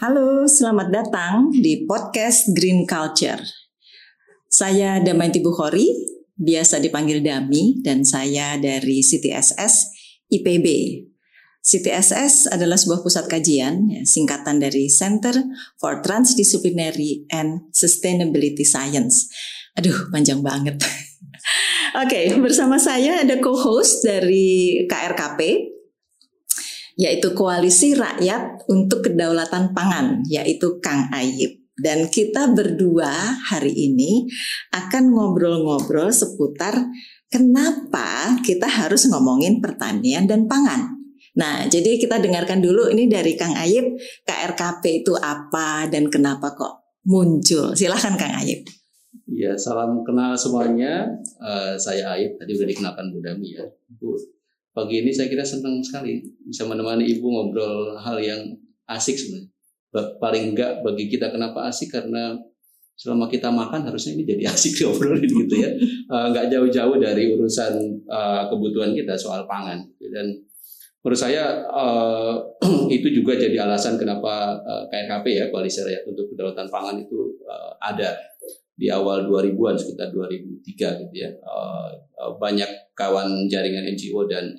Halo, selamat datang di podcast Green Culture. Saya Damayanti Bukhori, biasa dipanggil Dami, dan saya dari CTSS IPB. CTSS adalah sebuah pusat kajian, ya, singkatan dari Center for Transdisciplinary and Sustainability Science. Aduh, panjang banget. Okay, bersama saya ada co-host dari KRKP, yaitu Koalisi Rakyat untuk Kedaulatan Pangan, yaitu Kang Ayib. Dan kita berdua hari ini akan ngobrol-ngobrol seputar kenapa kita harus ngomongin pertanian dan pangan. Nah, jadi kita dengarkan dulu ini dari Kang Ayib, KRKP itu apa dan kenapa kok muncul. Silahkan Kang Ayib. Ya, salam kenal semuanya. Uh, saya Ayib, tadi udah dikenalkan Bu Dami ya. Bu, pagi ini saya kira senang sekali bisa menemani ibu ngobrol hal yang asik sebenarnya. Paling enggak bagi kita kenapa asik karena selama kita makan harusnya ini jadi asik diobrolin gitu ya. Enggak jauh-jauh dari urusan uh, kebutuhan kita soal pangan. Dan menurut saya uh, itu juga jadi alasan kenapa uh, KNKP ya Koalisi Rakyat untuk Kedaulatan Pangan itu uh, ada di awal 2000-an sekitar 2003 gitu ya. Uh, banyak kawan jaringan NGO dan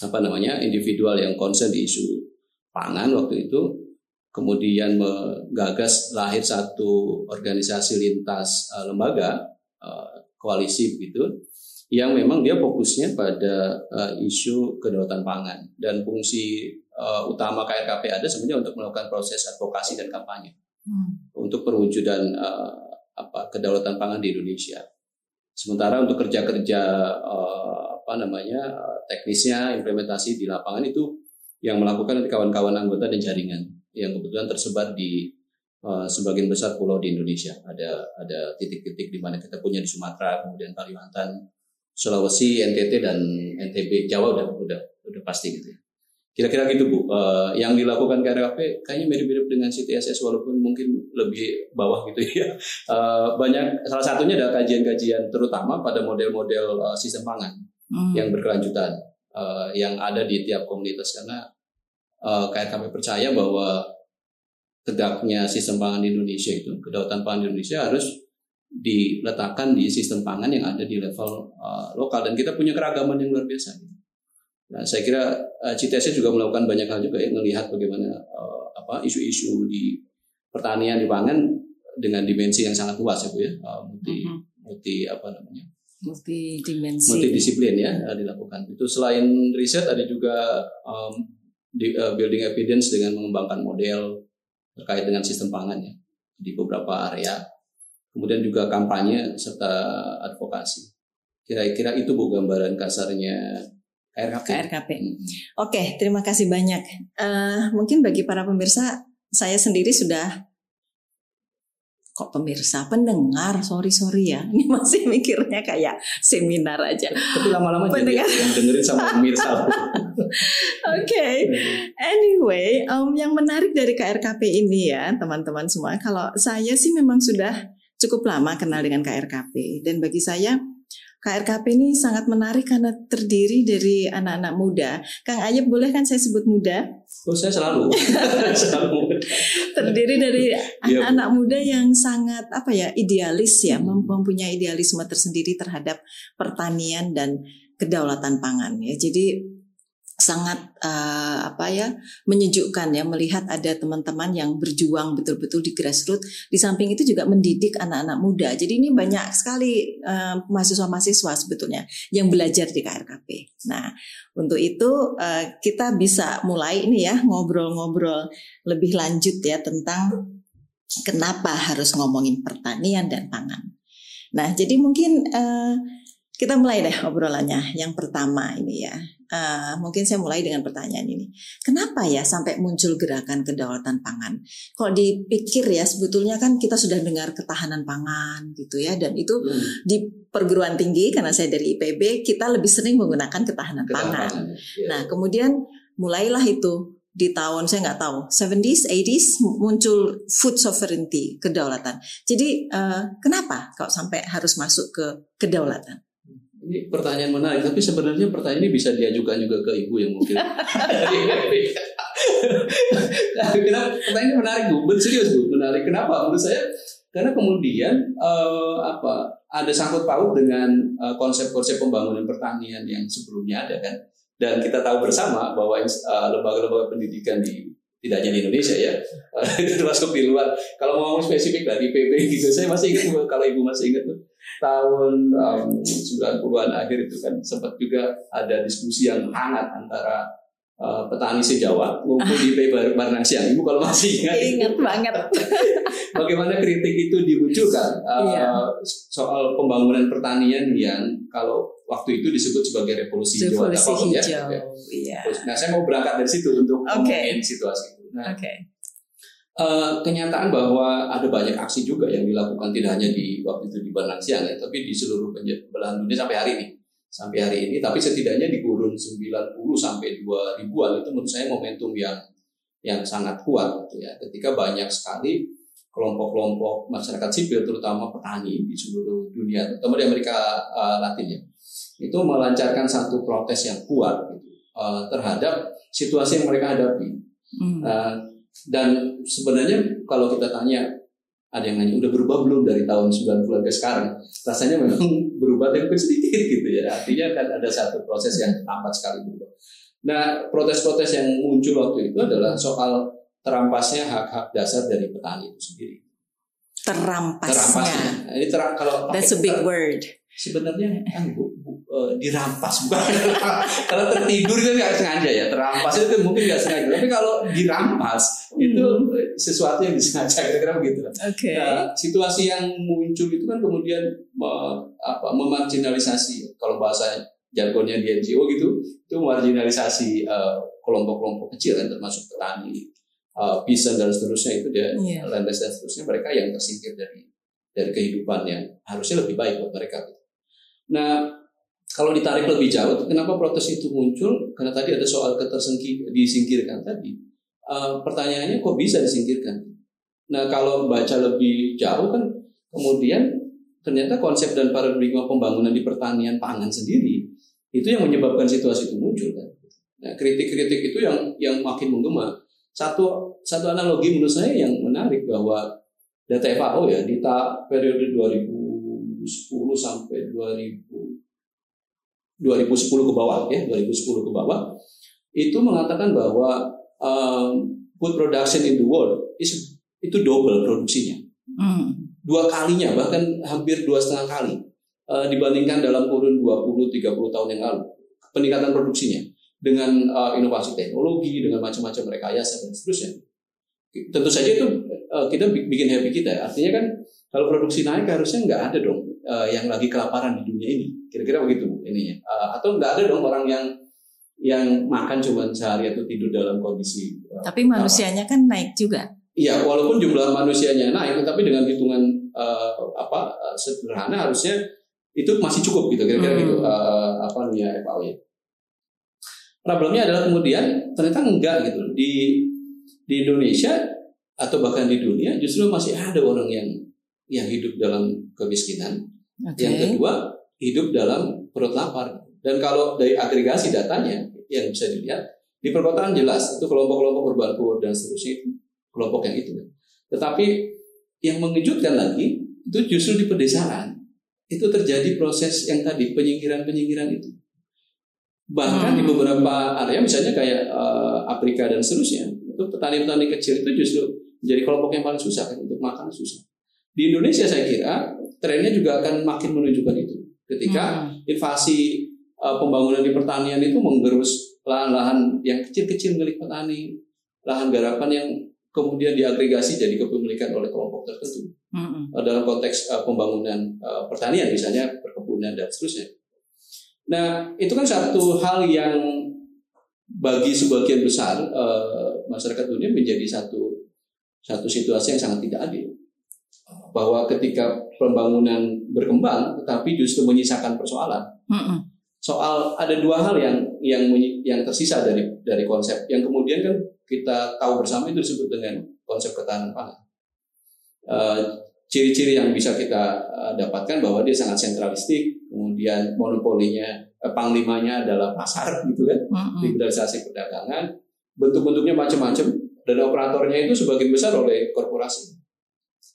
apa namanya individual yang konsen di isu pangan waktu itu kemudian menggagas lahir satu organisasi lintas uh, lembaga koalisi begitu yang memang dia fokusnya pada isu kedaulatan pangan dan fungsi utama KRKP ada sebenarnya untuk melakukan proses advokasi dan kampanye hmm. untuk perwujudan uh, apa kedaulatan pangan di Indonesia. Sementara untuk kerja-kerja uh, apa namanya teknisnya implementasi di lapangan itu yang melakukan kawan-kawan anggota dan jaringan yang kebetulan tersebar di uh, sebagian besar pulau di Indonesia. Ada ada titik-titik di mana kita punya di Sumatera, kemudian Kalimantan, Sulawesi, NTT dan NTB, Jawa udah udah udah pasti gitu ya. Kira-kira gitu Bu, uh, yang dilakukan KRKP kayaknya mirip-mirip dengan CTSS walaupun mungkin lebih bawah gitu ya. Uh, banyak salah satunya adalah kajian-kajian terutama pada model-model uh, sistem pangan hmm. yang berkelanjutan uh, yang ada di tiap komunitas karena uh, kami percaya bahwa tegaknya sistem pangan di Indonesia itu kedaulatan pangan di Indonesia harus diletakkan di sistem pangan yang ada di level uh, lokal dan kita punya keragaman yang luar biasa. Nah, saya kira uh, CTS juga melakukan banyak hal juga yang melihat bagaimana uh, apa isu-isu di pertanian di pangan dengan dimensi yang sangat luas ya bu ya. Uh, multi -huh. multi apa namanya? Multidimensi. Multidisiplin ya uh, dilakukan. Itu selain riset ada juga um, di, uh, building evidence dengan mengembangkan model terkait dengan sistem pangan ya di beberapa area. Kemudian juga kampanye serta advokasi. Kira-kira itu bu gambaran kasarnya KRKP. KRKP. Hmm. Oke, terima kasih banyak. Uh, mungkin bagi para pemirsa, saya sendiri sudah kok pemirsa pendengar sorry sorry ya ini masih mikirnya kayak seminar aja tapi lama-lama jadi yang dengerin sama pemirsa oke okay. anyway um, yang menarik dari KRKP ini ya teman-teman semua kalau saya sih memang sudah cukup lama kenal dengan KRKP dan bagi saya KRKP ini sangat menarik karena terdiri dari anak-anak muda. Kang Ayub boleh kan saya sebut muda? Oh saya selalu, selalu terdiri dari iya, anak-anak muda yang sangat apa ya idealis ya, hmm. mempunyai idealisme tersendiri terhadap pertanian dan kedaulatan pangan ya. Jadi sangat uh, apa ya menyejukkan ya melihat ada teman-teman yang berjuang betul-betul di grassroots. Di samping itu juga mendidik anak-anak muda. Jadi ini banyak sekali uh, mahasiswa-mahasiswa sebetulnya yang belajar di KRKP. Nah untuk itu uh, kita bisa mulai ini ya ngobrol-ngobrol lebih lanjut ya tentang kenapa harus ngomongin pertanian dan pangan. Nah jadi mungkin uh, kita mulai deh obrolannya. Yang pertama ini ya, uh, mungkin saya mulai dengan pertanyaan ini. Kenapa ya sampai muncul gerakan kedaulatan pangan? Kalau dipikir ya, sebetulnya kan kita sudah dengar ketahanan pangan gitu ya, dan itu hmm. di perguruan tinggi karena saya dari IPB kita lebih sering menggunakan ketahanan, ketahanan pangan. Ya. Nah kemudian mulailah itu di tahun saya nggak tahu 70s 80s muncul food sovereignty kedaulatan. Jadi uh, kenapa kok sampai harus masuk ke kedaulatan? Ini pertanyaan menarik, tapi sebenarnya pertanyaan ini bisa diajukan juga ke ibu yang mungkin. Kenapa pertanyaan menarik bu? Serius bu, menarik. Kenapa? Menurut saya karena kemudian uh, apa ada sangkut paut dengan uh, konsep-konsep pembangunan pertanian yang sebelumnya ada kan. Dan kita tahu bersama bahwa uh, lembaga-lembaga pendidikan di tidak hanya di Indonesia ya, termasuk di luar. Kalau mau spesifik dari PP gitu, saya masih ingat kalau ibu masih ingat tuh tahun um, 90-an akhir itu kan sempat juga ada diskusi yang hangat antara uh, petani sejawa ngumpul di PP Barnasiang. Ibu kalau masih ingat, ingat banget. bagaimana kritik itu dimunculkan uh, iya. soal pembangunan pertanian yang kalau waktu itu disebut sebagai revolusi, revolusi hijau. Ya. hijau. Ya. Iya. Nah, saya mau berangkat dari situ untuk okay. situasi itu. Nah, okay. Uh, kenyataan bahwa ada banyak aksi juga yang dilakukan tidak hanya di waktu itu di Banansiang ya, tapi di seluruh belahan dunia sampai hari ini. Sampai hari ini, tapi setidaknya di kurun 90 sampai 2000-an itu menurut saya momentum yang yang sangat kuat gitu ya. Ketika banyak sekali kelompok-kelompok masyarakat sipil terutama petani di seluruh dunia, terutama di Amerika uh, Latin ya itu melancarkan satu protes yang kuat gitu, uh, terhadap situasi yang mereka hadapi. Hmm. Uh, dan sebenarnya kalau kita tanya ada yang nanya udah berubah belum dari tahun 90 ke sekarang? Rasanya memang berubah tapi sedikit gitu ya. Artinya kan ada satu proses yang lambat sekali berubah. Nah, protes-protes yang muncul waktu itu adalah soal terampasnya hak-hak dasar dari petani itu sendiri. Terampasnya. Terampasnya. Ini terang kalau That's a big word sebenarnya kan bu, bu, uh, dirampas bukan kalau tertidur itu nggak sengaja ya terampas itu mungkin nggak sengaja tapi kalau dirampas hmm. itu sesuatu yang disengaja kira-kira begitu okay. nah, situasi yang muncul itu kan kemudian me, apa memarginalisasi kalau bahasa jargonnya di NGO gitu itu marginalisasi uh, kelompok-kelompok kecil kan termasuk petani uh, bisa dan seterusnya itu dia yeah. dan seterusnya mereka yang tersingkir dari dari kehidupan yang harusnya lebih baik buat mereka. Nah, kalau ditarik lebih jauh, kenapa protes itu muncul? Karena tadi ada soal ketersingkir, disingkirkan tadi. Uh, pertanyaannya kok bisa disingkirkan? Nah, kalau baca lebih jauh kan, kemudian ternyata konsep dan paradigma pembangunan di pertanian pangan sendiri itu yang menyebabkan situasi itu muncul kan. Nah, kritik-kritik itu yang yang makin menggema. Satu satu analogi menurut saya yang menarik bahwa data FAO ya di periode 2000 2010 sampai 2000 2010 ke bawah ya 2010 ke bawah itu mengatakan bahwa um, food production in the world is, itu double produksinya. Hmm. dua kalinya bahkan hampir dua setengah kali uh, dibandingkan dalam kurun 20-30 tahun yang lalu. Peningkatan produksinya dengan uh, inovasi teknologi dengan macam-macam rekayasa dan seterusnya. Tentu saja itu uh, kita bikin happy kita. Artinya kan kalau produksi naik harusnya nggak ada dong uh, yang lagi kelaparan di dunia ini. Kira-kira begitu ininya. Uh, atau nggak ada dong orang yang yang makan cuma sehari atau tidur dalam kondisi. Uh, Tapi manusianya kan naik juga. Iya, walaupun jumlah manusianya naik, tapi dengan hitungan uh, apa sederhana harusnya itu masih cukup gitu kira-kira hmm. gitu uh, apa namanya FAO ya. Problemnya adalah kemudian ternyata enggak gitu di di Indonesia atau bahkan di dunia justru masih ada orang yang yang hidup dalam kemiskinan. Okay. Yang kedua, hidup dalam perut lapar. Dan kalau dari agregasi datanya yang bisa dilihat, di perkotaan jelas itu kelompok-kelompok urban poor dan seterusnya itu kelompok yang itu. Tetapi yang mengejutkan lagi itu justru di pedesaan itu terjadi proses yang tadi penyingkiran-penyingkiran itu. Bahkan hmm. di beberapa area misalnya kayak uh, Afrika dan seterusnya, itu petani-petani kecil itu justru menjadi kelompok yang paling susah kan untuk makan susah. Di Indonesia saya kira trennya juga akan makin menunjukkan itu. Ketika hmm. invasi uh, pembangunan di pertanian itu menggerus lahan-lahan yang kecil-kecil milik petani, lahan garapan yang kemudian diagregasi jadi kepemilikan oleh kelompok tertentu. Hmm. Uh, dalam konteks uh, pembangunan uh, pertanian misalnya perkebunan dan seterusnya. Nah, itu kan satu hal yang bagi sebagian besar uh, masyarakat dunia menjadi satu satu situasi yang sangat tidak adil bahwa ketika pembangunan berkembang tetapi justru menyisakan persoalan. Mm-mm. Soal ada dua hal yang yang yang tersisa dari dari konsep yang kemudian kan kita tahu bersama itu disebut dengan konsep ketahanan pangan. Uh, ciri-ciri yang bisa kita uh, dapatkan bahwa dia sangat sentralistik, kemudian monopolinya eh, panglimanya adalah pasar gitu kan, mm-hmm. liberalisasi perdagangan, bentuk-bentuknya macam-macam dan operatornya itu sebagian besar oleh korporasi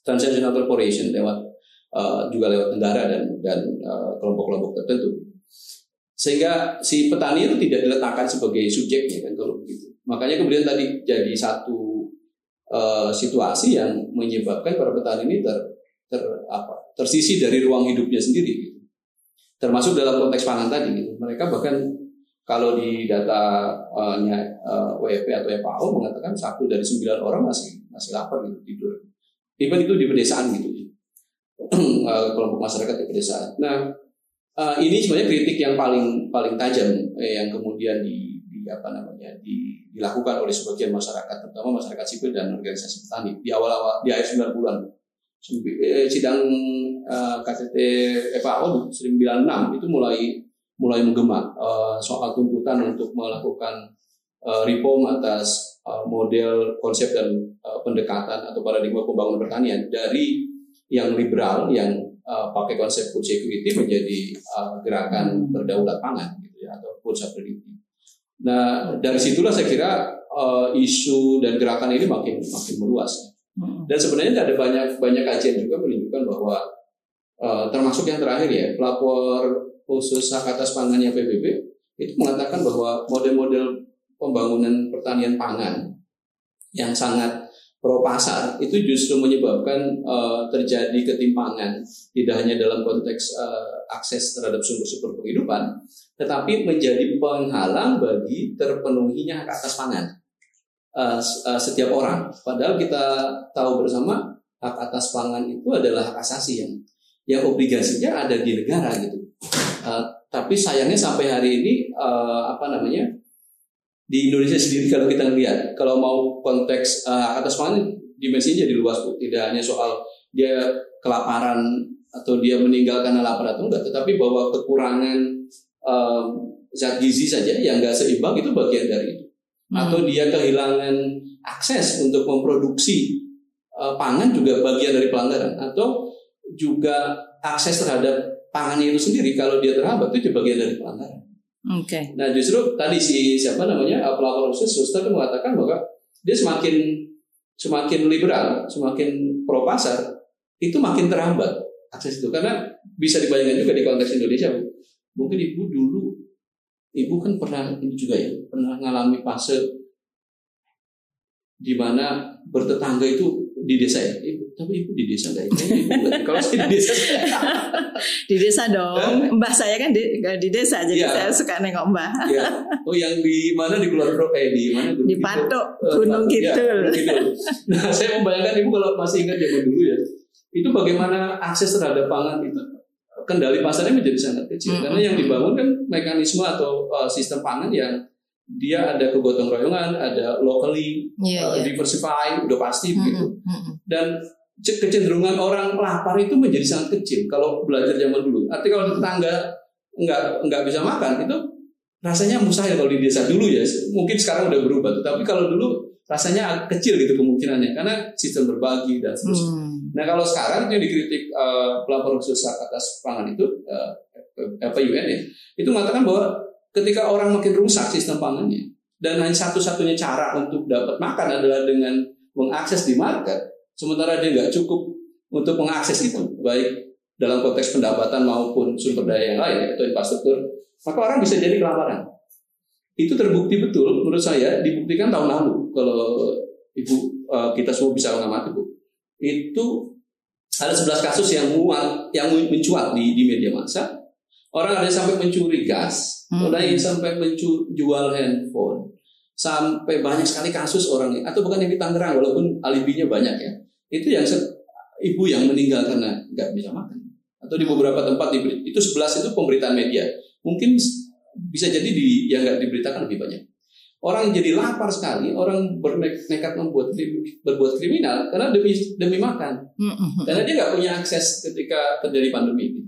transnational corporation lewat uh, juga lewat negara dan dan uh, kelompok-kelompok tertentu sehingga si petani itu tidak diletakkan sebagai subjeknya kan kalau begitu makanya kemudian tadi jadi satu uh, situasi yang menyebabkan para petani ini ter, ter apa tersisi dari ruang hidupnya sendiri gitu. termasuk dalam konteks pangan tadi gitu. mereka bahkan kalau di data uh, uh, WFP atau FAO mengatakan satu dari sembilan orang masih masih lapar gitu tidur even itu di pedesaan gitu uh, kelompok masyarakat di pedesaan. Nah uh, ini sebenarnya kritik yang paling paling tajam eh, yang kemudian di, di apa namanya di, dilakukan oleh sebagian masyarakat terutama masyarakat sipil dan organisasi petani di awal-awal di akhir 90-an eh, sidang uh, KTT FAO 96 itu mulai mulai menggema soal tuntutan untuk melakukan uh, reform atas model konsep dan pendekatan atau paradigma pembangunan pertanian dari yang liberal yang uh, pakai konsep food security menjadi uh, gerakan berdaulat pangan gitu ya atau food sovereignty. Nah dari situlah saya kira uh, isu dan gerakan ini makin makin meluas. Hmm. Dan sebenarnya ada banyak banyak kajian juga menunjukkan bahwa uh, termasuk yang terakhir ya pelapor khusus hak atas pangannya PBB itu mengatakan bahwa model-model pembangunan pertanian pangan yang sangat pro pasar itu justru menyebabkan uh, terjadi ketimpangan tidak hanya dalam konteks uh, akses terhadap sumber-sumber penghidupan tetapi menjadi penghalang bagi terpenuhinya hak atas pangan. Uh, uh, setiap orang. Padahal kita tahu bersama hak atas pangan itu adalah hak asasi yang yang obligasinya ada di negara gitu. Uh, tapi sayangnya sampai hari ini uh, apa namanya di Indonesia sendiri kalau kita lihat kalau mau konteks uh, atas pangan dimensinya jadi luas bu tidak hanya soal dia kelaparan atau dia meninggal karena lapar atau enggak tetapi bahwa kekurangan um, zat gizi saja yang enggak seimbang itu bagian dari itu hmm. atau dia kehilangan akses untuk memproduksi uh, pangan juga bagian dari pelanggaran atau juga akses terhadap pangannya itu sendiri kalau dia terhambat itu juga bagian dari pelanggaran Oke. Okay. Nah justru tadi si siapa namanya pelapor khusus Suster mengatakan bahwa dia semakin semakin liberal, semakin pro pasar itu makin terhambat akses itu. Karena bisa dibayangkan juga di konteks Indonesia mungkin ibu dulu ibu kan pernah ini juga ya pernah mengalami fase di mana bertetangga itu di desa ya? Ibu tapi ibu di desa nggak kalau saya di desa di desa dong. Mbah saya kan di, di desa jadi ya. saya suka nengok mbah. Ya. oh yang di mana? Di Kulon eh di mana? Di Patok eh, Gunung Kidul. Ya, nah saya membayangkan ibu kalau masih ingat zaman dulu ya itu bagaimana akses terhadap pangan itu? Kendali pasarnya menjadi sangat kecil. -hmm. karena yang dibangun kan mekanisme atau uh, sistem pangan yang dia ada kegotong royongan, ada locally yeah, uh, yeah. diversify, udah pasti mm -hmm. gitu. Mm -hmm. Dan kecenderungan orang lapar itu menjadi sangat kecil kalau belajar zaman dulu. Artinya kalau tetangga nggak nggak bisa makan itu rasanya mustahil kalau di desa dulu ya. Mungkin sekarang udah berubah, tapi kalau dulu rasanya kecil gitu kemungkinannya karena sistem berbagi dan seterusnya. Hmm. Nah kalau sekarang yang dikritik uh, pelapor khusus atas pangan itu uh, apa UN ya, itu mengatakan bahwa ketika orang makin rusak sistem pangannya dan hanya satu-satunya cara untuk dapat makan adalah dengan mengakses di market, sementara dia nggak cukup untuk mengakses itu, baik dalam konteks pendapatan maupun sumber daya yang lain atau infrastruktur, maka orang bisa jadi kelaparan. Itu terbukti betul menurut saya dibuktikan tahun lalu kalau ibu eh, kita semua bisa mengamati bu, itu ada 11 kasus yang muat yang mencuat di, di media massa Orang ada yang sampai mencuri gas, hmm. ada yang sampai menjual handphone, sampai banyak sekali kasus orang atau bukan yang di Tangerang walaupun alibinya banyak ya. Itu yang ibu yang meninggal karena nggak bisa makan. Atau di beberapa tempat itu sebelas itu pemberitaan media. Mungkin bisa jadi di yang nggak diberitakan lebih banyak. Orang jadi lapar sekali, orang bernekat membuat berbuat kriminal karena demi demi makan. Hmm, hmm, karena dia nggak punya akses ketika terjadi pandemi.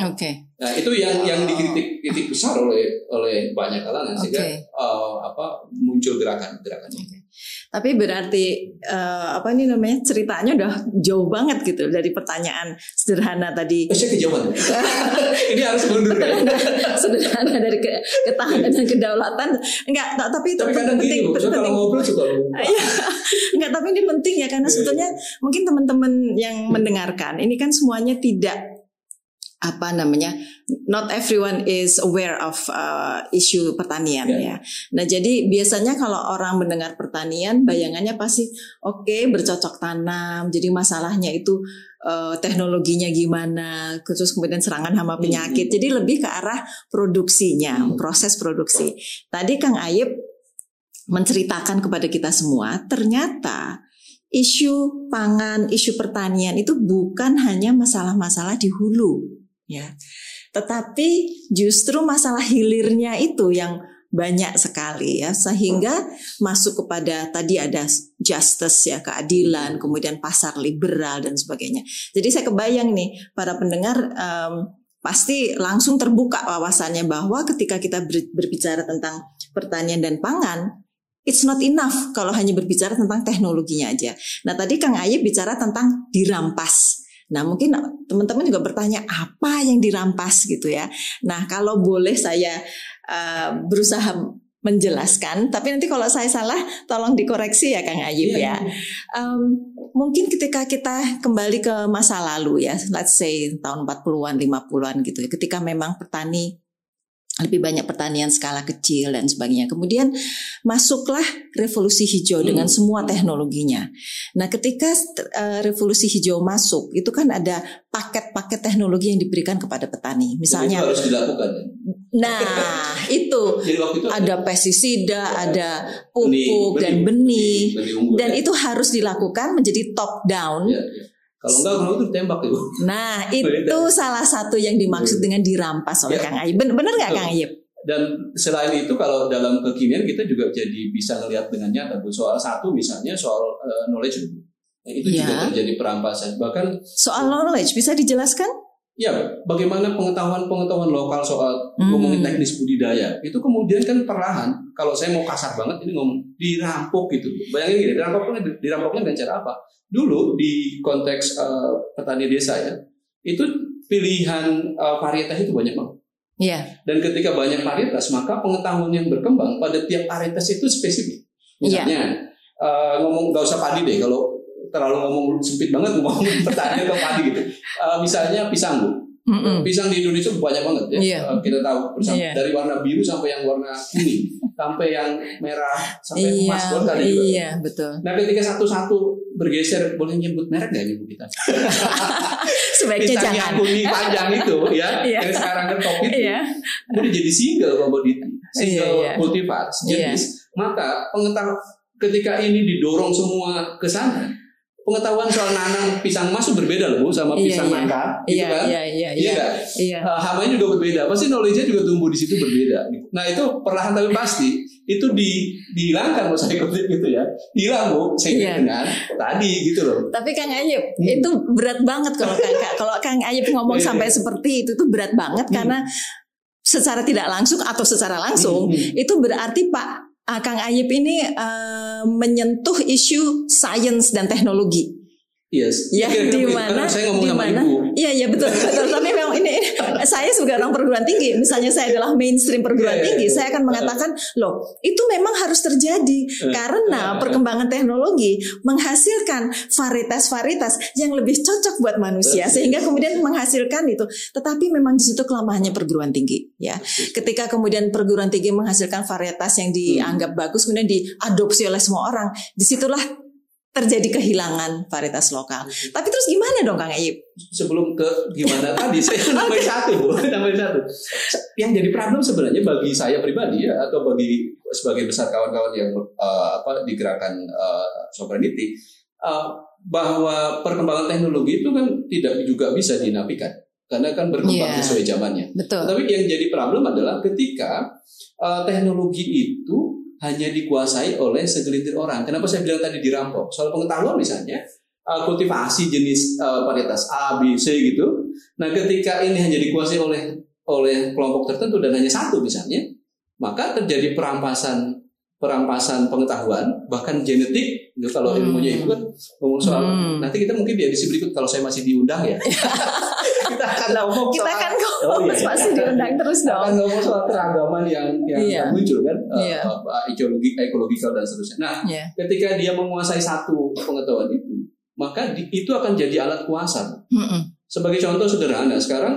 Oke. Okay. Nah itu yang yang dikritik kritik besar oleh oleh banyak kalangan sehingga uh, apa muncul gerakan gerakan Okay. Tapi berarti uh, apa ini namanya ceritanya udah jauh banget gitu dari pertanyaan sederhana tadi. Oh, saya kejauhan. ini harus mundur. Ya? sederhana dari ke, ketahanan dan kedaulatan. Enggak, tapi itu tapi kadang penting. Gini, penting. kalau ngobrol suka lupa. Iya. Enggak, tapi ini penting ya karena sebetulnya mungkin teman-teman yang mendengarkan ini kan semuanya tidak apa namanya not everyone is aware of uh, isu pertanian yeah. ya. Nah jadi biasanya kalau orang mendengar pertanian bayangannya pasti oke okay, bercocok tanam. Jadi masalahnya itu uh, teknologinya gimana, terus kemudian serangan hama hmm. penyakit. Jadi lebih ke arah produksinya, hmm. proses produksi. Tadi Kang Ayib menceritakan kepada kita semua ternyata isu pangan, isu pertanian itu bukan hanya masalah-masalah di hulu ya. Tetapi justru masalah hilirnya itu yang banyak sekali ya. Sehingga masuk kepada tadi ada justice ya keadilan kemudian pasar liberal dan sebagainya. Jadi saya kebayang nih para pendengar um, pasti langsung terbuka wawasannya bahwa ketika kita berbicara tentang pertanian dan pangan it's not enough kalau hanya berbicara tentang teknologinya aja. Nah tadi Kang Ayib bicara tentang dirampas Nah, mungkin teman-teman juga bertanya apa yang dirampas gitu ya. Nah, kalau boleh saya uh, berusaha menjelaskan, tapi nanti kalau saya salah tolong dikoreksi ya Kang Ayib iya, ya. Um, mungkin ketika kita kembali ke masa lalu ya, let's say tahun 40-an, 50-an gitu ya, ketika memang petani lebih banyak pertanian skala kecil dan sebagainya. Kemudian masuklah revolusi hijau hmm. dengan semua teknologinya. Nah, ketika uh, revolusi hijau masuk, itu kan ada paket-paket teknologi yang diberikan kepada petani. Misalnya itu harus dilakukan. Ya? Nah, itu, itu ada pestisida, ada pupuk benih, dan benih, benih, benih dan ya. itu harus dilakukan menjadi top down. Ya, ya kalau enggak kalau itu ditembak itu. Nah, itu salah satu yang dimaksud dengan dirampas oleh ya. Kang Ayib. Benar nggak Kang Ayib? Dan selain itu kalau dalam kekinian kita juga jadi bisa melihat dengan nyata Bu. Soal satu misalnya soal uh, knowledge Bu. Nah, itu ya. juga terjadi perampasan. Bahkan soal knowledge bisa dijelaskan? Ya, bagaimana pengetahuan-pengetahuan lokal soal hmm. ngomongin teknis budidaya itu kemudian kan perlahan. Kalau saya mau kasar banget ini ngomong dirampok gitu. Bayangin gini, dirampoknya dirampoknya dengan cara apa? Dulu di konteks uh, petani desa ya, itu pilihan uh, varietas itu banyak banget. Iya. Dan ketika banyak varietas, maka pengetahuan yang berkembang pada tiap varietas itu spesifik. Iya. Misalnya, ya. uh, ngomong gak usah padi deh, kalau terlalu ngomong sempit banget ngomong pertanyaan ke padi gitu. Uh, misalnya pisang bu, mm-hmm. pisang di Indonesia banyak banget ya. Yeah. Uh, kita tahu bersama yeah. dari warna biru sampai yang warna kuning, sampai yang merah sampai yeah. emas kan Iya yeah, betul. Nah ketika satu-satu bergeser boleh nyebut merek nggak ibu kita? Sebaiknya pisang jangan. yang kuning panjang itu ya, yeah. yang sekarang kan top itu, yeah. udah jadi single komoditi, single yeah, yeah. cultivar sejenis. Yeah. Maka pengetahuan ketika ini didorong semua ke sana, pengetahuan soal nanam pisang emas itu berbeda loh Bu sama iya, pisang iya, nangka gitu iya, kan. Iya iya iya. Iya. iya. Uh, hamanya juga berbeda. Pasti knowledge-nya juga tumbuh di situ berbeda. Nah, itu perlahan tapi pasti itu di dihilangkan saya ikut gitu ya. Hilang Bu sehingga iya. dengan tadi gitu loh. Tapi Kang Ayub, hmm. itu berat banget kalau Kang kalau Kang Ayub ngomong iya, sampai iya. seperti itu tuh berat banget hmm. karena secara tidak langsung atau secara langsung hmm. itu berarti Pak uh, Kang Ayib ini uh, menyentuh isu sains dan teknologi. Yes. Ya, di mana? Saya ngomong di mana? Iya, iya betul, betul. Tapi saya sebagai orang perguruan tinggi, misalnya saya adalah mainstream perguruan yeah, tinggi, yeah, saya akan mengatakan, loh, itu memang harus terjadi karena perkembangan teknologi menghasilkan varietas-varietas yang lebih cocok buat manusia sehingga kemudian menghasilkan itu. Tetapi memang di situ kelemahannya perguruan tinggi, ya. Ketika kemudian perguruan tinggi menghasilkan varietas yang dianggap bagus kemudian diadopsi oleh semua orang, di situlah terjadi kehilangan varietas lokal. Hmm. Tapi terus gimana dong Kang Ayib? Sebelum ke gimana tadi saya nambahin satu Bu, nambahin satu. Yang jadi problem sebenarnya bagi saya pribadi ya atau bagi sebagai besar kawan-kawan yang uh, apa di gerakan uh, sovereignty uh, bahwa perkembangan teknologi itu kan tidak juga bisa dinafikan karena kan berkembang yeah. sesuai zamannya. Betul. Tapi yang jadi problem adalah ketika uh, teknologi itu hanya dikuasai oleh segelintir orang. Kenapa saya bilang tadi dirampok? Soal pengetahuan misalnya, uh, kultivasi jenis uh, varietas A, B, C gitu. Nah, ketika ini hanya dikuasai oleh oleh kelompok tertentu dan hanya satu misalnya, maka terjadi perampasan perampasan pengetahuan bahkan genetik kalau hmm. ilmunya itu kan ngomong soal hmm. nanti kita mungkin di edisi berikut kalau saya masih diundang ya kita akan ngomong kita soal, kan oh, iya, iya. masih diundang terus dong akan ngomong soal keragaman yang yang iya. muncul kan yeah. uh, uh, ekologi ekologikal dan seterusnya nah yeah. ketika dia menguasai satu pengetahuan itu maka di, itu akan jadi alat kuasa mm sebagai contoh sederhana sekarang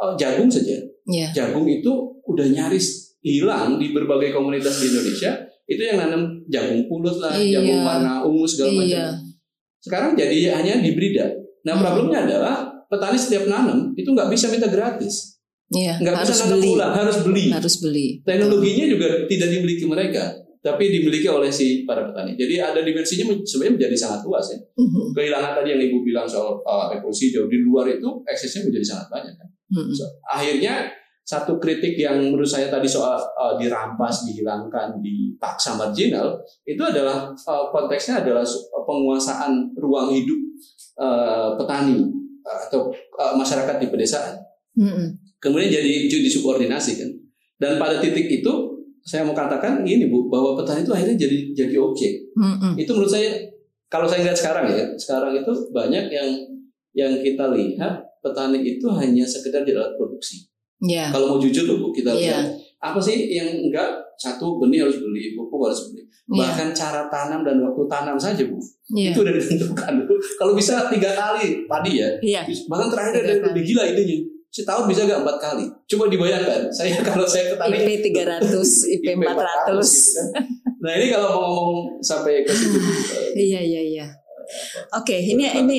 uh, jagung saja yeah. jagung itu udah nyaris hilang di berbagai komunitas di Indonesia itu yang nanam jagung pulut lah, iya. jagung warna ungu segala macam. Iya. Sekarang jadi hanya hibrida. Nah hmm. problemnya adalah petani setiap nanam itu nggak bisa minta gratis. Iya, nggak bisa nanam beli. pulang, harus beli. Harus beli. Teknologinya juga tidak dimiliki mereka, tapi dimiliki oleh si para petani. Jadi ada dimensinya sebenarnya menjadi sangat luas ya. Uh-huh. Kehilangan tadi yang ibu bilang soal uh, evolusi jauh di luar itu eksesnya menjadi sangat banyak kan. Uh-huh. So, akhirnya satu kritik yang menurut saya tadi soal uh, dirampas, dihilangkan, dipaksa marginal itu adalah uh, konteksnya adalah penguasaan ruang hidup uh, petani uh, atau uh, masyarakat di pedesaan. Mm-hmm. Kemudian jadi disubordinasi kan. Dan pada titik itu saya mau katakan ini bu bahwa petani itu akhirnya jadi jadi objek. Mm-hmm. Itu menurut saya kalau saya lihat sekarang ya sekarang itu banyak yang yang kita lihat petani itu hanya sekedar di alat produksi Yeah. Kalau mau jujur loh Bu, kita yeah. lihat apa sih yang enggak satu benih harus beli, pupuk harus beli. Yeah. Bahkan cara tanam dan waktu tanam saja Bu, yeah. itu udah ditentukan. Kalau bisa tiga kali padi ya, yeah. bahkan terakhir ada lebih gila idenya. Setahun bisa gak empat kali? Coba dibayangkan. Saya kalau saya petani IP 300, IP 400. Nah ini kalau mau ngomong sampai ke situ. Iya iya iya. Oke, okay, ini ini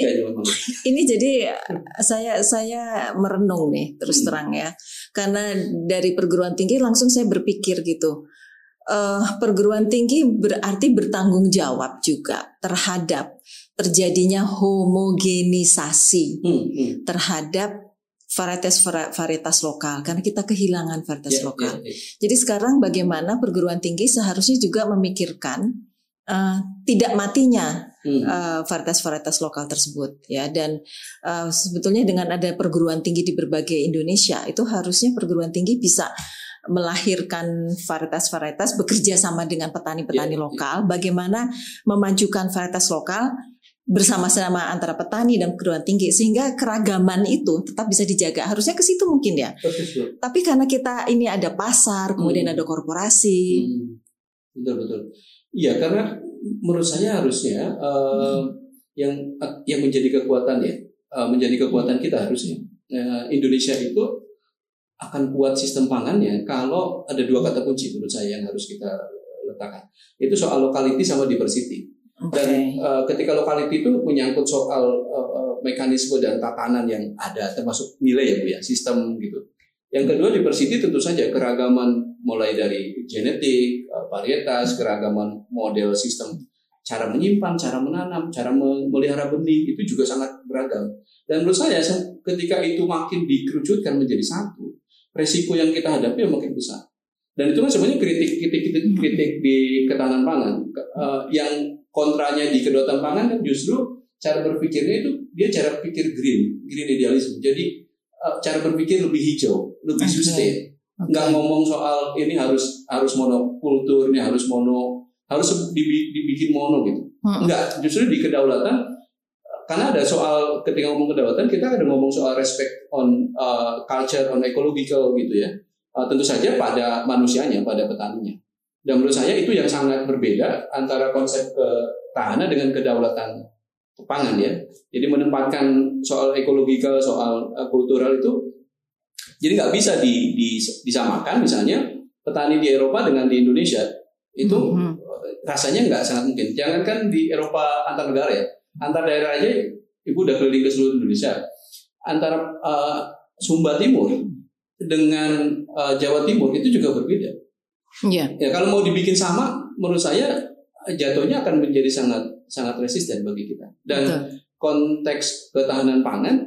ini jadi saya saya merenung nih terus hmm. terang ya. Karena dari perguruan tinggi langsung saya berpikir gitu. Uh, perguruan tinggi berarti bertanggung jawab juga terhadap terjadinya homogenisasi hmm, hmm. terhadap varietas varietas lokal karena kita kehilangan varietas yeah, lokal. Yeah, yeah. Jadi sekarang bagaimana perguruan tinggi seharusnya juga memikirkan uh, tidak matinya hmm. uh, varietas-varietas lokal tersebut ya dan uh, sebetulnya dengan ada perguruan tinggi di berbagai Indonesia itu harusnya perguruan tinggi bisa melahirkan varietas-varietas bekerja sama dengan petani-petani yeah, ya. lokal yeah. bagaimana memajukan varietas lokal bersama-sama antara petani dan perguruan tinggi sehingga keragaman itu tetap bisa dijaga harusnya ke situ mungkin ya betul, tapi karena kita ini ada pasar kemudian hmm. ada korporasi hmm. betul betul iya karena menurut saya harusnya uh, yang yang menjadi kekuatan ya uh, menjadi kekuatan kita harusnya uh, Indonesia itu akan kuat sistem pangannya kalau ada dua kata kunci menurut saya yang harus kita letakkan. Itu soal lokality sama diversity. Okay. dan uh, ketika lokality itu menyangkut soal uh, uh, mekanisme dan tatanan yang ada termasuk nilai ya bu ya sistem gitu. Yang kedua diversity tentu saja keragaman mulai dari genetik, eh, varietas, keragaman model sistem cara menyimpan, cara menanam, cara memelihara benih itu juga sangat beragam. Dan menurut saya ketika itu makin dikerucutkan menjadi satu, resiko yang kita hadapi makin besar. Dan itu kan sebenarnya kritik-kritik kritik, kritik di ketahanan pangan uh, yang kontranya di kedaulatan pangan kan justru cara berpikirnya itu dia cara pikir green, green idealisme. Jadi uh, cara berpikir lebih hijau, lebih okay. Sustain. Okay. Nggak ngomong soal ini harus harus monokultur, ini harus mono harus dibikin mono gitu. Hmm. Enggak, justru di kedaulatan karena ada soal ketika ngomong kedaulatan kita ada ngomong soal respect on uh, culture on ecological gitu ya. Uh, tentu saja pada manusianya, pada petaninya. Dan menurut saya itu yang sangat berbeda antara konsep ketahanan dengan kedaulatan pangan ya. Jadi menempatkan soal ekologikal, soal uh, kultural itu jadi nggak bisa di, di, disamakan misalnya petani di Eropa dengan di Indonesia itu mm-hmm. rasanya nggak sangat mungkin. Jangankan di Eropa antar negara ya, antar daerah aja ibu udah keliling ke seluruh Indonesia. Antara uh, Sumba Timur dengan uh, Jawa Timur itu juga berbeda. Yeah. Ya kalau mau dibikin sama, menurut saya jatuhnya akan menjadi sangat sangat resisten bagi kita. Dan Betul. konteks ketahanan pangan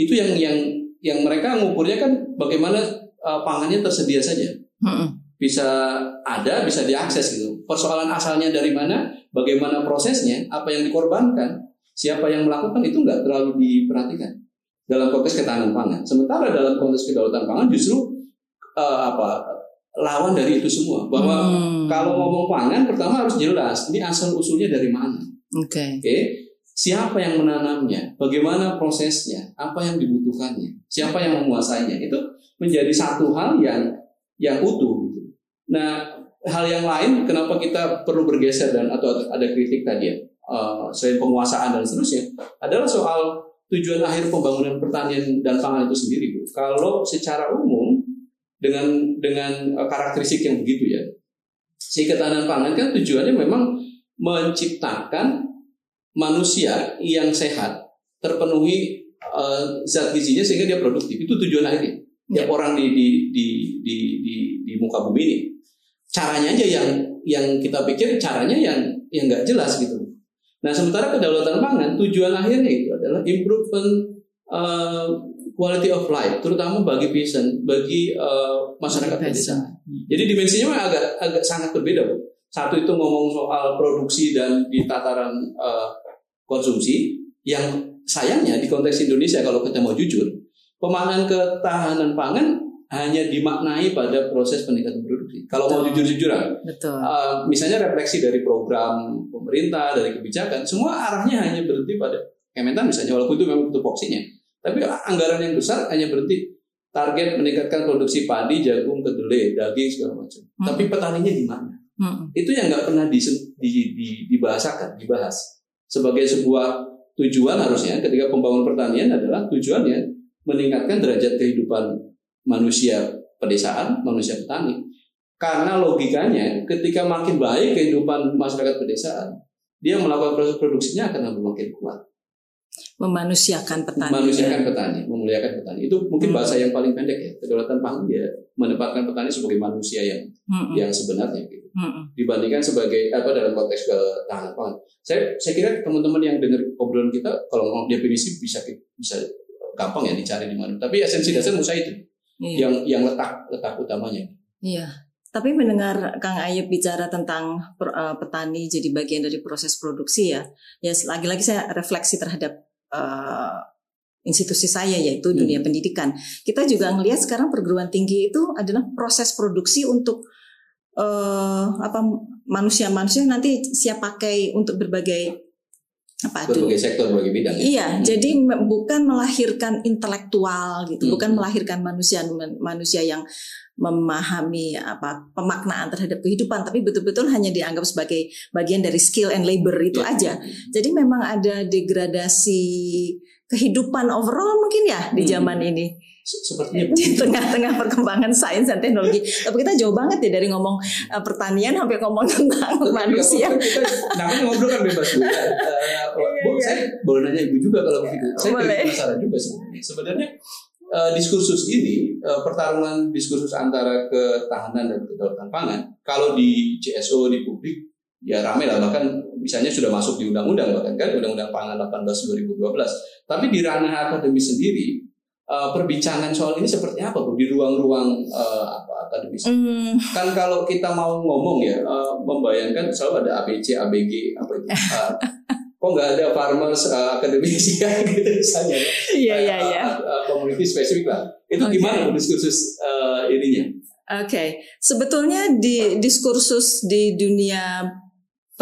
itu yang yang yang mereka mengukurnya kan bagaimana uh, pangannya tersedia saja. Hmm. Bisa ada, bisa diakses gitu. Persoalan asalnya dari mana, bagaimana prosesnya, apa yang dikorbankan, siapa yang melakukan itu nggak terlalu diperhatikan dalam konteks ketahanan pangan. Sementara dalam konteks kedaulatan pangan justru uh, apa lawan dari itu semua. Bahwa hmm. kalau ngomong pangan pertama harus jelas ini asal usulnya dari mana. Oke. Okay. Okay? Siapa yang menanamnya? Bagaimana prosesnya? Apa yang dibutuhkannya? Siapa yang menguasainya? Itu menjadi satu hal yang yang utuh. Gitu. Nah, hal yang lain kenapa kita perlu bergeser dan atau ada kritik tadi ya uh, selain penguasaan dan seterusnya adalah soal tujuan akhir pembangunan pertanian dan pangan itu sendiri Bu. Kalau secara umum dengan dengan uh, karakteristik yang begitu ya si ketahanan pangan kan tujuannya memang menciptakan manusia yang sehat terpenuhi uh, zat gizinya sehingga dia produktif. Itu tujuan akhirnya. Ya. orang di di, di di di di muka bumi ini. Caranya aja yang yang kita pikir caranya yang yang nggak jelas gitu. Nah sementara kedaulatan pangan tujuan akhirnya itu adalah improvement uh, quality of life terutama bagi peasant bagi uh, masyarakat pedesaan. jadi dimensinya agak agak sangat berbeda bu. Satu itu ngomong soal produksi dan di tataran uh, konsumsi yang sayangnya di konteks Indonesia kalau kita mau jujur pemaknaan ketahanan pangan hanya dimaknai pada proses peningkatan produksi. Kalau Betul. mau jujur-jujuran, Uh, misalnya refleksi dari program pemerintah, dari kebijakan, semua arahnya hanya berhenti pada Kementan misalnya, walaupun itu memang tupoksinya. Tapi anggaran yang besar hanya berhenti target meningkatkan produksi padi, jagung, kedelai, daging segala macam. Hmm. Tapi petaninya di mana? Hmm. Itu yang nggak pernah di, di, di, dibahasakan, dibahas sebagai sebuah tujuan harusnya ketika pembangunan pertanian adalah tujuannya meningkatkan derajat kehidupan manusia pedesaan, manusia petani. Karena logikanya ketika makin baik kehidupan masyarakat pedesaan, dia melakukan proses produksinya akan makin kuat. Memanusiakan petani. Memanusiakan petani, memuliakan petani. Itu mungkin hmm. bahasa yang paling pendek ya. Kedaulatan pangan dia menempatkan petani sebagai manusia yang hmm. yang sebenarnya gitu hmm. dibandingkan sebagai apa dalam konteks ketahanan pangan. Saya saya kira teman-teman yang dengar obrolan kita kalau mau definisi bisa bisa gampang ya dicari di mana. Tapi esensi dasar menurut saya itu iya. yang yang letak letak utamanya. Iya. Tapi mendengar Kang Ayub bicara tentang uh, petani jadi bagian dari proses produksi ya, ya lagi-lagi saya refleksi terhadap uh, institusi saya yaitu dunia hmm. pendidikan. Kita juga melihat sekarang perguruan tinggi itu adalah proses produksi untuk uh, apa manusia-manusia nanti siap pakai untuk berbagai apa itu? Berbagai sektor, berbagai bidang. Ya? Iya, hmm. jadi bukan melahirkan intelektual gitu, hmm. bukan melahirkan manusia manusia yang memahami apa pemaknaan terhadap kehidupan, tapi betul-betul hanya dianggap sebagai bagian dari skill and labor itu ya. aja. Jadi memang ada degradasi kehidupan overall mungkin ya di hmm. zaman hmm. ini sepertinya di tengah-tengah perkembangan sains dan teknologi. Tapi kita jauh banget ya dari ngomong uh, pertanian sampai ngomong tentang Tapi manusia. Kita, namanya ngobrol kan bebas bu. Uh, bu, iya. saya boleh nanya ibu juga kalau begitu. Saya penasaran juga sebenarnya. Sebenarnya uh, diskursus ini uh, pertarungan diskursus antara ketahanan dan kedaulatan pangan kalau di CSO di publik ya ramai lah bahkan misalnya sudah masuk di undang-undang bahkan kan undang-undang pangan 18 2012 tapi di ranah akademis sendiri uh, perbincangan soal ini seperti apa bu di ruang-ruang uh, apa akademis? Mm. Kan kalau kita mau ngomong ya uh, membayangkan selalu ada ABC, ABG apa itu. Uh, kok nggak ada farmers uh, akademisi ya gitu misalnya? Iya iya iya. Community spesifik lah. Itu okay. gimana diskursus uh, ininya? Oke, okay. sebetulnya di diskursus di dunia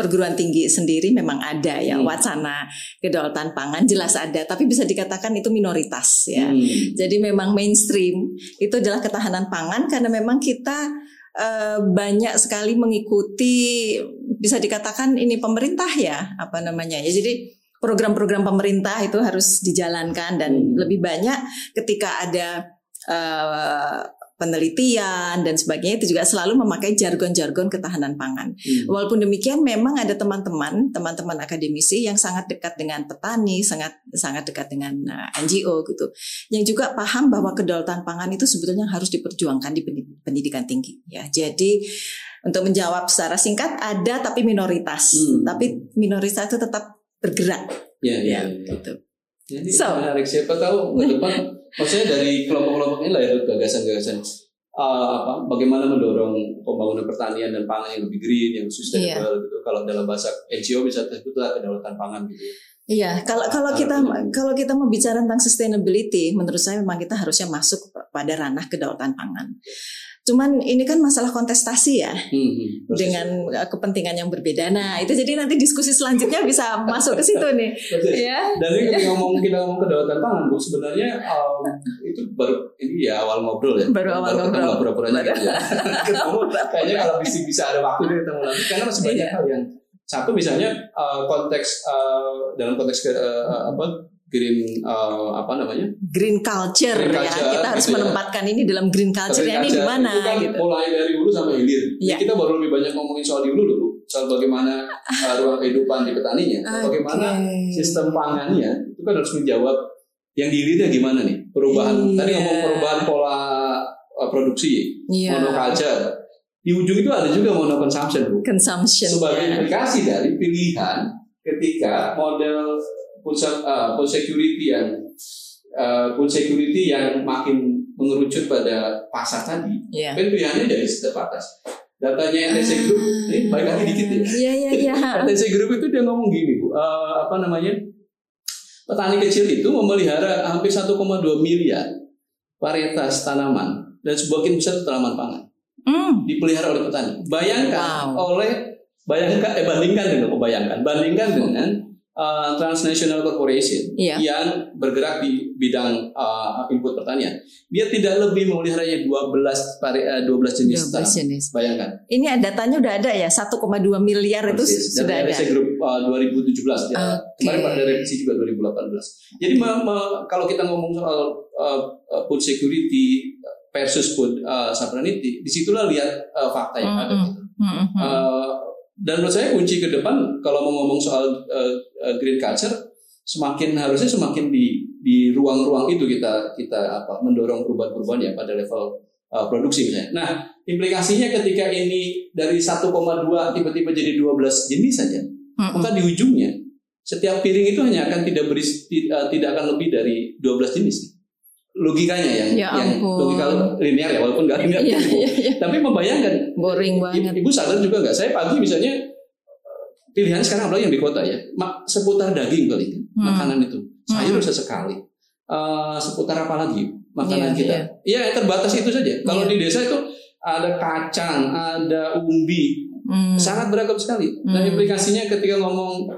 perguruan tinggi sendiri memang ada ya hmm. wacana kedaulatan pangan jelas ada tapi bisa dikatakan itu minoritas ya. Hmm. Jadi memang mainstream itu adalah ketahanan pangan karena memang kita uh, banyak sekali mengikuti bisa dikatakan ini pemerintah ya apa namanya ya. Jadi program-program pemerintah itu harus dijalankan dan hmm. lebih banyak ketika ada uh, penelitian dan sebagainya itu juga selalu memakai jargon-jargon ketahanan pangan. Hmm. Walaupun demikian memang ada teman-teman, teman-teman akademisi yang sangat dekat dengan petani, sangat sangat dekat dengan uh, NGO gitu. Yang juga paham bahwa kedaulatan pangan itu sebetulnya harus diperjuangkan di pendidikan tinggi ya. Jadi untuk menjawab secara singkat ada tapi minoritas. Hmm. Tapi minoritas itu tetap bergerak. Ya, ya, ya, ya. gitu. Jadi so, menarik siapa tahu ke depan maksudnya dari kelompok-kelompok ini lah ya gagasan-gagasan uh, apa bagaimana mendorong pembangunan pertanian dan pangan yang lebih green, yang sustainable iya. gitu. Kalau dalam bahasa NGO bisa disebut kedaulatan pangan gitu. Ya. Iya, kalau kalau kita kalau kita mau bicara tentang sustainability, menurut saya memang kita harusnya masuk pada ranah kedaulatan pangan. Cuman ini kan masalah kontestasi ya, hmm, hmm, dengan uh, kepentingan yang berbeda. Nah itu jadi nanti diskusi selanjutnya bisa masuk ke situ nih. Ya. Dan ini kita ngomong kita ngomong kedaulatan pangan bu, sebenarnya um, itu baru ini ya awal ngobrol ya. Baru awal baru ngobrol. Pura-pura gitu ya. kayaknya kalau bisa bisa ada waktu deh ketemu lagi karena masih banyak iya. hal yang satu misalnya uh, konteks uh, dalam konteks uh, apa green uh, apa namanya green culture, green ya. culture ya kita harus gitu menempatkan ya. ini dalam green culture green ini gimana itu kan gitu. mulai dari hulu sampai hilir ya. kita baru lebih banyak ngomongin soal di hulu dulu soal bagaimana uh, ruang kehidupan di petaninya okay. bagaimana sistem pangannya itu kan harus menjawab yang di hilirnya gimana nih perubahan yeah. tadi ngomong perubahan pola uh, produksi yeah. monoculture di ujung itu ada juga monoconsumption bu consumption sebagai yeah. implikasi dari pilihan ketika model food, uh, food security yang uh, food security yang makin mengerucut pada pasar tadi, yeah. kan pilihannya dari sebatas. Datanya NTC Group, ah, ini baik lagi dikit ya. Iya iya iya. NTC Group itu dia ngomong gini bu, uh, apa namanya? Petani kecil itu memelihara hampir 1,2 miliar varietas tanaman dan sebagian besar tanaman pangan mm. dipelihara oleh petani. Bayangkan wow. oleh bayangkan eh bandingkan dengan oh, bayangkan bandingkan dengan uh, transnational corporation yeah. yang bergerak di bidang uh, input pertanian. Dia tidak lebih memeliharanya 12 pari, uh, 12 jenis 12 jenis. Bayangkan. Ini datanya udah ada ya 1,2 miliar Persis. itu sudah ada. Dari Group uh, 2017 ya. Okay. Kemarin pada revisi juga 2018. Jadi me, kalau kita ngomong soal uh, food security versus food uh, sovereignty, di situlah lihat uh, fakta yang mm -hmm. ada. Mm -hmm. uh, dan menurut saya kunci ke depan kalau mau ngomong soal uh, green culture semakin harusnya semakin di di ruang-ruang itu kita kita apa mendorong perubahan-perubahan ya pada level uh, produksi misalnya. Nah, implikasinya ketika ini dari 1,2 tiba-tiba jadi 12 jenis saja, mm-hmm. maka di ujungnya setiap piring itu hanya akan tidak beri uh, tidak akan lebih dari 12 jenis logikanya yang ya yang logika linear ya walaupun nggak linear ya, ya, ya. tapi membayangkan boring banget ibu sadar juga nggak saya pagi misalnya pilihan sekarang apalagi yang di kota ya seputar daging kali hmm. makanan itu sayur hmm. sesekali uh, seputar apa lagi makanan ya, kita ya. ya terbatas itu saja kalau ya. di desa itu ada kacang ada umbi hmm. sangat beragam sekali hmm. dan implikasinya ketika ngomong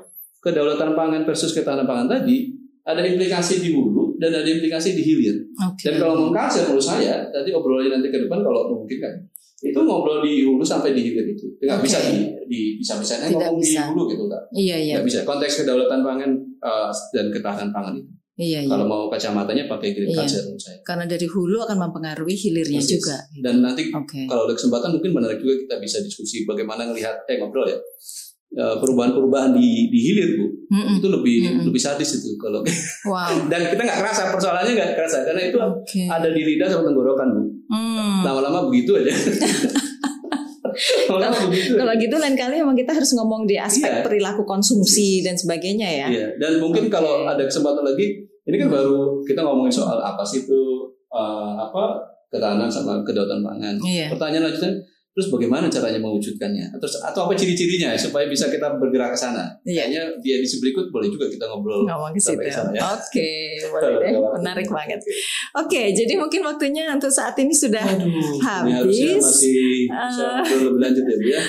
kedaulatan pangan versus ketahanan pangan tadi ada implikasi di hulu dan ada implikasi di hilir. Okay. Dan kalau mengkaser menurut saya, tadi obrolannya nanti ke depan kalau mungkin kan, itu ngobrol di hulu sampai di hilir itu. Tidak okay. bisa di, di bisa bisanya ngomong bisa. di hulu gitu enggak. Iya iya. Tidak bisa. Konteks kedaulatan pangan uh, dan ketahanan pangan itu. Iya, iya. Kalau mau kacamatanya pakai green iya. culture menurut saya. Karena dari hulu akan mempengaruhi hilirnya Persis. juga. Dan nanti okay. kalau ada kesempatan mungkin menarik juga kita bisa diskusi bagaimana melihat eh ngobrol ya Eh, perubahan-perubahan di di hilir bu mm-hmm. itu lebih mm-hmm. lebih sadis itu kalau wow. dan kita nggak kerasa persoalannya nggak kerasa karena itu okay. ada di lidah sama tenggorokan bu mm. lama-lama begitu aja kalau, gitu lain kali emang kita harus ngomong di aspek iya. perilaku konsumsi dan sebagainya ya iya. dan mungkin okay. kalau ada kesempatan lagi ini kan baru kita ngomongin soal apa sih itu uh, apa ketahanan sama kedaulatan pangan iya. pertanyaan lanjutnya Terus bagaimana caranya mewujudkannya? Atau atau apa ciri-cirinya supaya bisa kita bergerak ke sana? Iya. Kayaknya di edisi berikut boleh juga kita ngobrol Ngomong ke situ. Ya. Oke, boleh deh. Menarik banget. Oke, jadi mungkin waktunya untuk saat ini sudah Aduh, habis. Ini masih uh, lebih lanjut ya, Bu ya.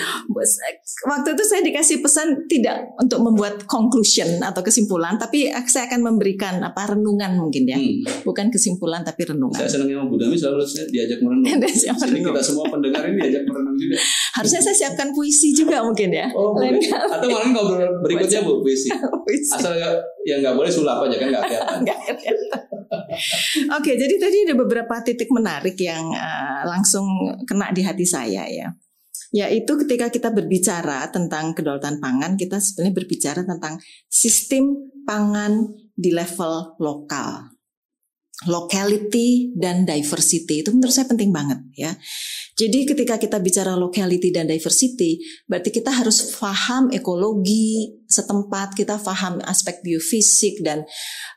Waktu itu saya dikasih pesan tidak untuk membuat conclusion atau kesimpulan, tapi saya akan memberikan apa renungan mungkin ya. Hmm. Bukan kesimpulan tapi renungan. Saya senang yang Bu Dami selalu diajak merenung. Jadi kita semua pendengar ini diajak berenang juga. Harusnya saya siapkan puisi juga mungkin ya. Oh, Lain Atau malah ngobrol berikutnya Bu puisi. puisi. Asal yang nggak boleh sulap aja kan nggak kelihatan. Oke, jadi tadi ada beberapa titik menarik yang uh, langsung kena di hati saya ya. Yaitu ketika kita berbicara tentang kedaulatan pangan, kita sebenarnya berbicara tentang sistem pangan di level lokal locality dan diversity itu menurut saya penting banget ya. Jadi ketika kita bicara locality dan diversity, berarti kita harus paham ekologi setempat, kita paham aspek biofisik dan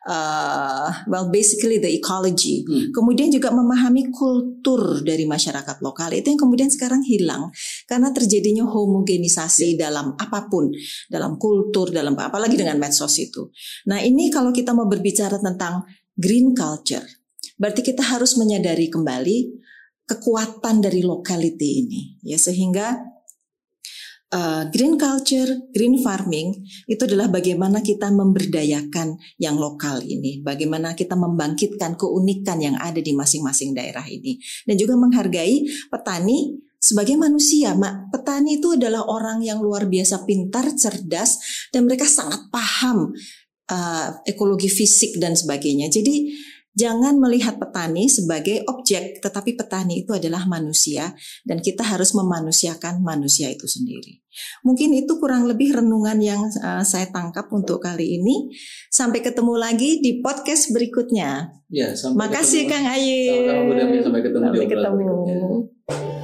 uh, well basically the ecology. Hmm. Kemudian juga memahami kultur dari masyarakat lokal itu yang kemudian sekarang hilang karena terjadinya homogenisasi yeah. dalam apa pun, dalam kultur, dalam apalagi dengan medsos itu. Nah ini kalau kita mau berbicara tentang green culture. Berarti kita harus menyadari kembali kekuatan dari lokality ini ya. Sehingga uh, green culture, green farming itu adalah bagaimana kita memberdayakan yang lokal ini, bagaimana kita membangkitkan keunikan yang ada di masing-masing daerah ini, dan juga menghargai petani sebagai manusia, mak, petani itu adalah orang yang luar biasa pintar, cerdas, dan mereka sangat paham uh, ekologi fisik dan sebagainya. Jadi jangan melihat petani sebagai objek, tetapi petani itu adalah manusia, dan kita harus memanusiakan manusia itu sendiri. Mungkin itu kurang lebih renungan yang uh, saya tangkap untuk kali ini. Sampai ketemu lagi di podcast berikutnya. Ya, sampai Makasih ketemu. Kang Ayu. Sampai ketemu Sampai di obrolan ketemu.